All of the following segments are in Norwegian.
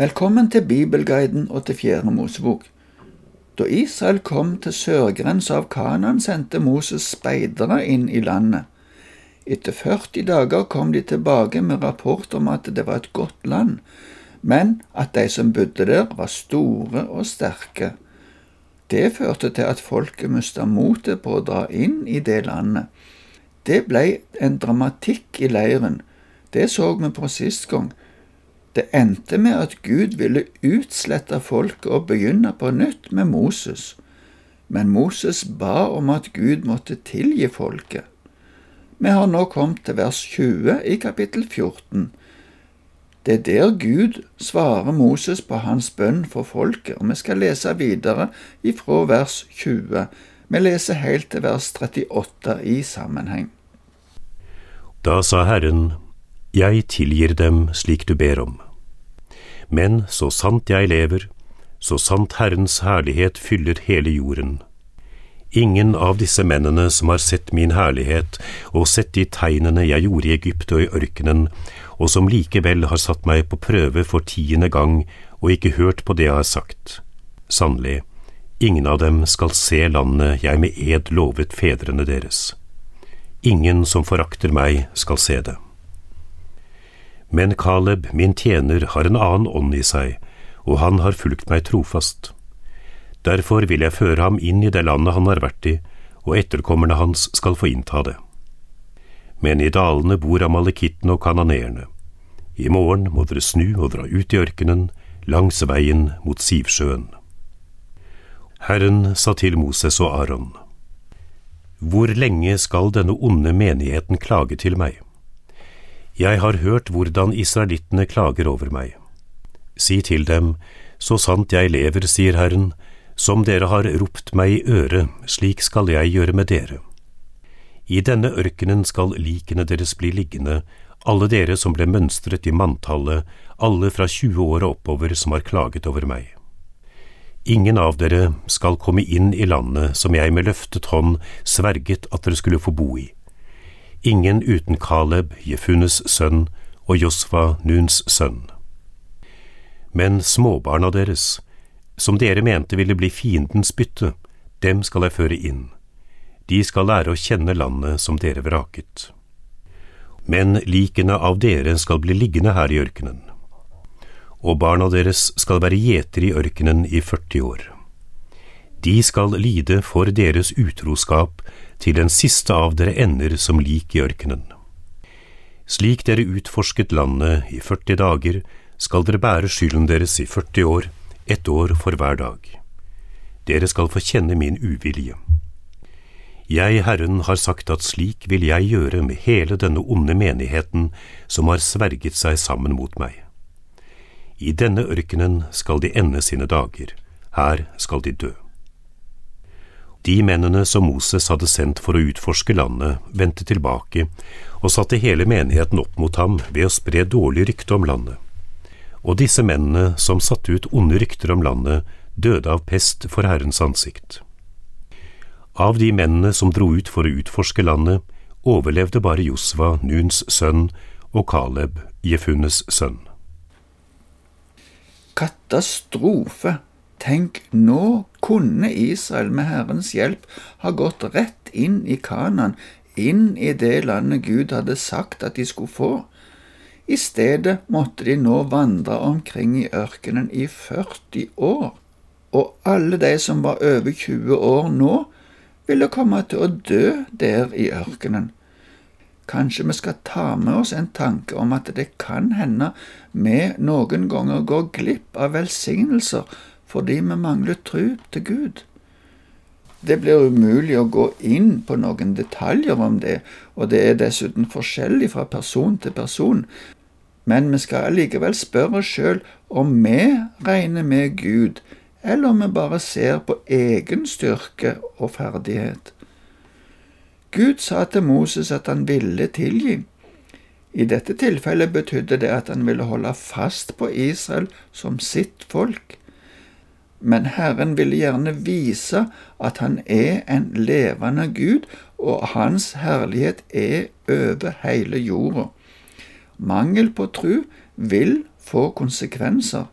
Velkommen til Bibelguiden og til Fjerde Mosebok. Da Israel kom til sørgrensa av Kanan, sendte Moses speidere inn i landet. Etter 40 dager kom de tilbake med rapport om at det var et godt land, men at de som bodde der, var store og sterke. Det førte til at folket mista motet på å dra inn i det landet. Det ble en dramatikk i leiren. Det så vi på sist gang. Det endte med at Gud ville utslette folket og begynne på nytt med Moses. Men Moses ba om at Gud måtte tilgi folket. Vi har nå kommet til vers 20 i kapittel 14. Det er der Gud svarer Moses på hans bønn for folket, og vi skal lese videre ifra vers 20. Vi leser helt til vers 38 i sammenheng. Da sa Herren, jeg tilgir dem slik du ber om. Men så sant jeg lever, så sant Herrens herlighet fyller hele jorden. Ingen av disse mennene som har sett min herlighet og sett de tegnene jeg gjorde i Egypt og i ørkenen, og som likevel har satt meg på prøve for tiende gang og ikke hørt på det jeg har sagt. Sannelig, ingen av dem skal se landet jeg med ed lovet fedrene deres. Ingen som forakter meg, skal se det. Men Caleb, min tjener, har en annen ånd i seg, og han har fulgt meg trofast. Derfor vil jeg føre ham inn i det landet han har vært i, og etterkommerne hans skal få innta det. Men i dalene bor amalekittene og kananeerne. I morgen må dere snu og dra ut i ørkenen, langs veien mot Sivsjøen. Herren sa til Moses og Aron, Hvor lenge skal denne onde menigheten klage til meg? Jeg har hørt hvordan israelittene klager over meg. Si til dem, så sant jeg lever, sier Herren, som dere har ropt meg i øret, slik skal jeg gjøre med dere. I denne ørkenen skal likene deres bli liggende, alle dere som ble mønstret i manntallet, alle fra 20 år og oppover som har klaget over meg. Ingen av dere skal komme inn i landet som jeg med løftet hånd sverget at dere skulle få bo i ingen uten Kaleb, Jefunes sønn, og Josfa, Nuns sønn. Men småbarna deres, som dere mente ville bli fiendens bytte, dem skal jeg føre inn. De skal lære å kjenne landet som dere vraket. Men likene av dere skal bli liggende her i ørkenen, og barna deres skal være gjetere i ørkenen i 40 år. De skal lide for deres utroskap til den siste av dere ender som lik i ørkenen. Slik dere utforsket landet i 40 dager, skal dere bære skylden deres i 40 år, ett år for hver dag. Dere skal få kjenne min uvilje. Jeg, Herren, har sagt at slik vil jeg gjøre med hele denne onde menigheten som har sverget seg sammen mot meg. I denne ørkenen skal de ende sine dager, her skal de dø. De mennene som Moses hadde sendt for å utforske landet, vendte tilbake og satte hele menigheten opp mot ham ved å spre dårlig rykte om landet. Og disse mennene som satte ut onde rykter om landet, døde av pest for Herrens ansikt. Av de mennene som dro ut for å utforske landet, overlevde bare Josva, Nuns sønn, og Kaleb, Jefunnes sønn. Katastrofe Tenk, nå kunne Israel med Herrens hjelp ha gått rett inn i Kanan, inn i det landet Gud hadde sagt at de skulle få. I stedet måtte de nå vandre omkring i ørkenen i 40 år, og alle de som var over 20 år nå, ville komme til å dø der i ørkenen. Kanskje vi skal ta med oss en tanke om at det kan hende vi noen ganger går glipp av velsignelser fordi vi mangler tro til Gud. Det blir umulig å gå inn på noen detaljer om det, og det er dessuten forskjellig fra person til person, men vi skal allikevel spørre oss sjøl om vi regner med Gud, eller om vi bare ser på egen styrke og ferdighet. Gud sa til Moses at han ville tilgi. I dette tilfellet betydde det at han ville holde fast på Israel som sitt folk men Herren ville gjerne vise at han er en levende Gud, og hans herlighet er over hele jorda. Mangel på tru vil få konsekvenser.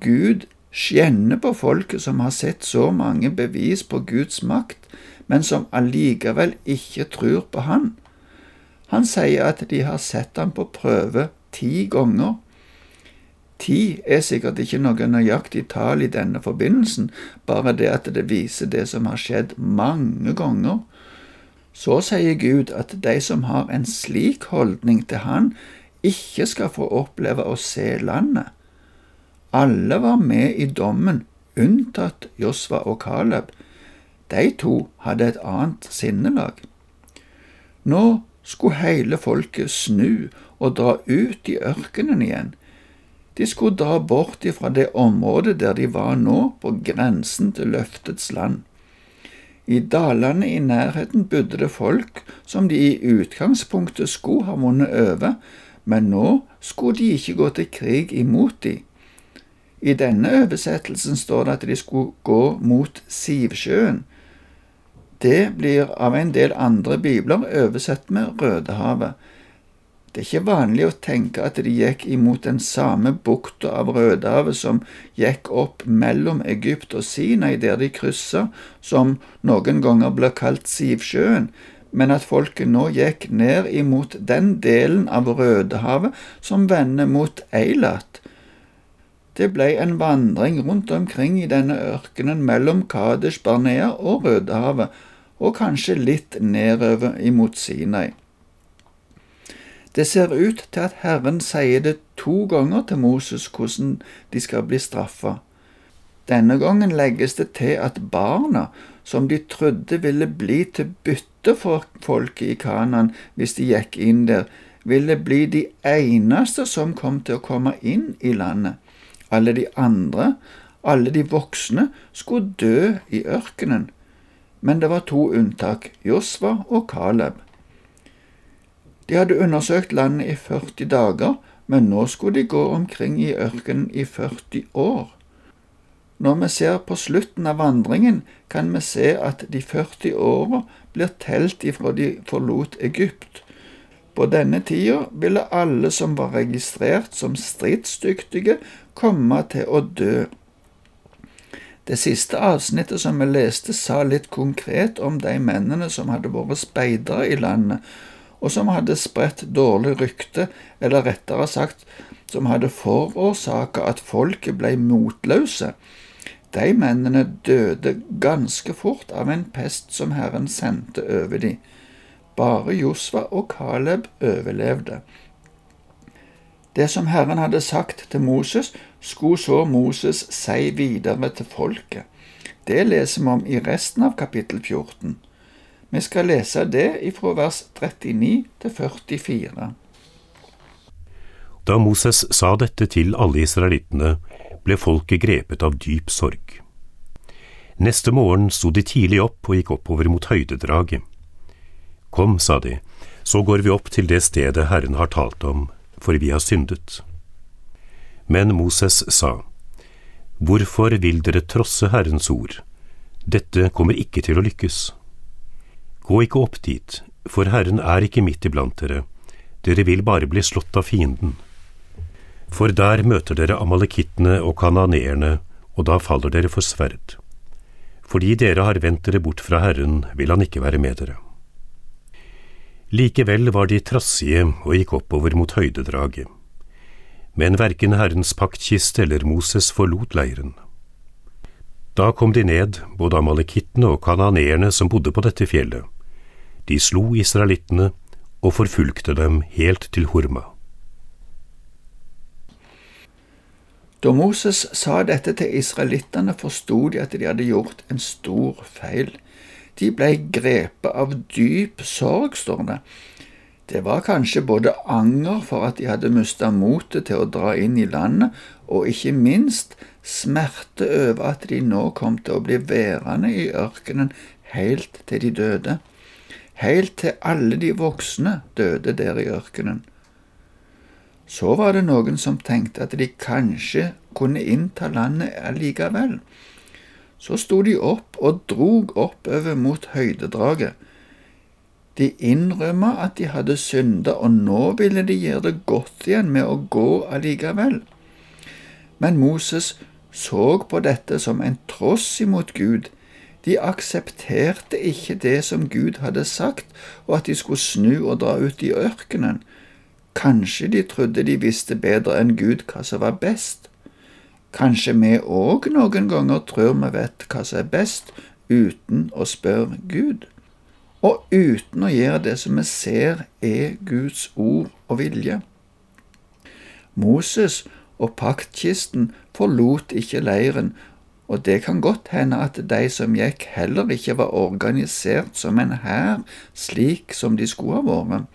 Gud skjenner på folket som har sett så mange bevis på Guds makt, men som allikevel ikke tror på Han. Han sier at de har sett ham på prøve ti ganger. Ti er sikkert ikke noe nøyaktig tall i denne forbindelsen, bare det at det viser det som har skjedd mange ganger. Så sier Gud at de som har en slik holdning til Han, ikke skal få oppleve å se landet. Alle var med i dommen, unntatt Josva og Caleb. De to hadde et annet sinnelag. Nå skulle hele folket snu og dra ut i ørkenen igjen. De skulle dra bort ifra det området der de var nå, på grensen til løftets land. I dalene i nærheten bodde det folk som de i utgangspunktet skulle ha vunnet over, men nå skulle de ikke gå til krig imot de. I denne oversettelsen står det at de skulle gå mot Sivsjøen. Det blir av en del andre bibler oversett med Rødehavet. Det er ikke vanlig å tenke at de gikk imot den samme bukta av Rødehavet som gikk opp mellom Egypt og Sinai, der de kryssa, som noen ganger ble kalt Sivsjøen, men at folket nå gikk ned imot den delen av Rødehavet som vender mot Eilat. Det ble en vandring rundt omkring i denne ørkenen mellom Kadesh Barnea og Rødehavet, og kanskje litt nedover imot Sinai. Det ser ut til at Herren sier det to ganger til Moses hvordan de skal bli straffa. Denne gangen legges det til at barna, som de trodde ville bli til bytte for folket i Kanan hvis de gikk inn der, ville bli de eneste som kom til å komme inn i landet. Alle de andre, alle de voksne, skulle dø i ørkenen men det var to unntak, Josva og Caleb. De hadde undersøkt landet i 40 dager, men nå skulle de gå omkring i ørkenen i 40 år. Når vi ser på slutten av vandringen, kan vi se at de 40 åra blir telt ifra de forlot Egypt. På denne tida ville alle som var registrert som stridsdyktige, komme til å dø. Det siste avsnittet som vi leste, sa litt konkret om de mennene som hadde vært speidere i landet, og som hadde spredt dårlig rykte, eller rettere sagt, som hadde forårsaka at folket ble motløse. De mennene døde ganske fort av en pest som Herren sendte over dem. Bare Josva og Caleb overlevde. Det som Herren hadde sagt til Moses, skulle så Moses si videre til folket. Det leser vi om i resten av kapittel 14. Vi skal lese det ifra vers 39 til 44. Da Moses sa dette til alle israelittene, ble folket grepet av dyp sorg. Neste morgen sto de tidlig opp og gikk oppover mot høydedraget. Kom, sa de, så går vi opp til det stedet Herren har talt om, for vi har syndet. Men Moses sa, Hvorfor vil dere trosse Herrens ord? Dette kommer ikke til å lykkes. Gå ikke opp dit, for Herren er ikke midt iblant dere, dere vil bare bli slått av fienden. For der møter dere amalekittene og kananeerne, og da faller dere for sverd. Fordi dere har vendt dere bort fra Herren, vil han ikke være med dere. Likevel var de trassige og gikk oppover mot høydedraget. Men verken Herrens paktkiste eller Moses forlot leiren. Da kom de ned, både amalekittene og kananeerne som bodde på dette fjellet. De slo israelittene og forfulgte dem helt til Horma. Da Moses sa dette til israelittene, forsto de at de hadde gjort en stor feil. De ble grepet av dyp sorg, står det. Det var kanskje både anger for at de hadde mista motet til å dra inn i landet, og ikke minst smerte over at de nå kom til å bli værende i ørkenen helt til de døde. Helt til alle de voksne døde der i ørkenen. Så var det noen som tenkte at de kanskje kunne innta landet allikevel. Så sto de opp og drog oppover mot høydedraget. De innrømma at de hadde synda, og nå ville de gjøre det godt igjen med å gå allikevel. Men Moses så på dette som en tross imot Gud. De aksepterte ikke det som Gud hadde sagt, og at de skulle snu og dra ut i ørkenen. Kanskje de trodde de visste bedre enn Gud hva som var best. Kanskje vi òg noen ganger tror vi vet hva som er best, uten å spørre Gud, og uten å gjøre det som vi ser er Guds ord og vilje. Moses og paktkisten forlot ikke leiren, og det kan godt hende at de som gikk, heller ikke var organisert som en hær, slik som de skulle ha vært.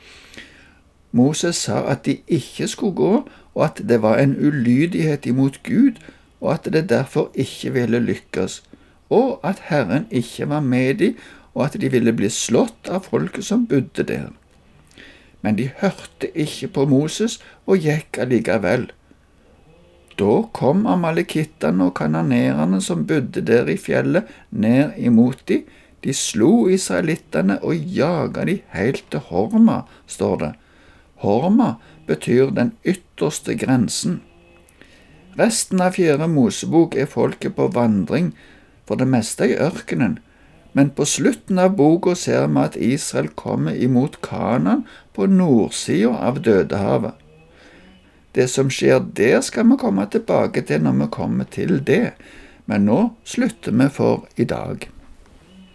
Moses sa at de ikke skulle gå, og at det var en ulydighet imot Gud, og at det derfor ikke ville lykkes, og at Herren ikke var med dem, og at de ville bli slått av folket som bodde der. Men de hørte ikke på Moses og gikk allikevel. Da kom amalekittene og kananerene som bodde der i fjellet, ned imot de. De slo israelittene og jaga de helt til Horma, står det. Horma betyr den ytterste grensen. Resten av Fjerde Mosebok er folket på vandring, for det meste i ørkenen, men på slutten av boka ser vi at Israel kommer imot Kanan på nordsida av Dødehavet. Det som skjer der, skal vi komme tilbake til når vi kommer til det, men nå slutter vi for i dag.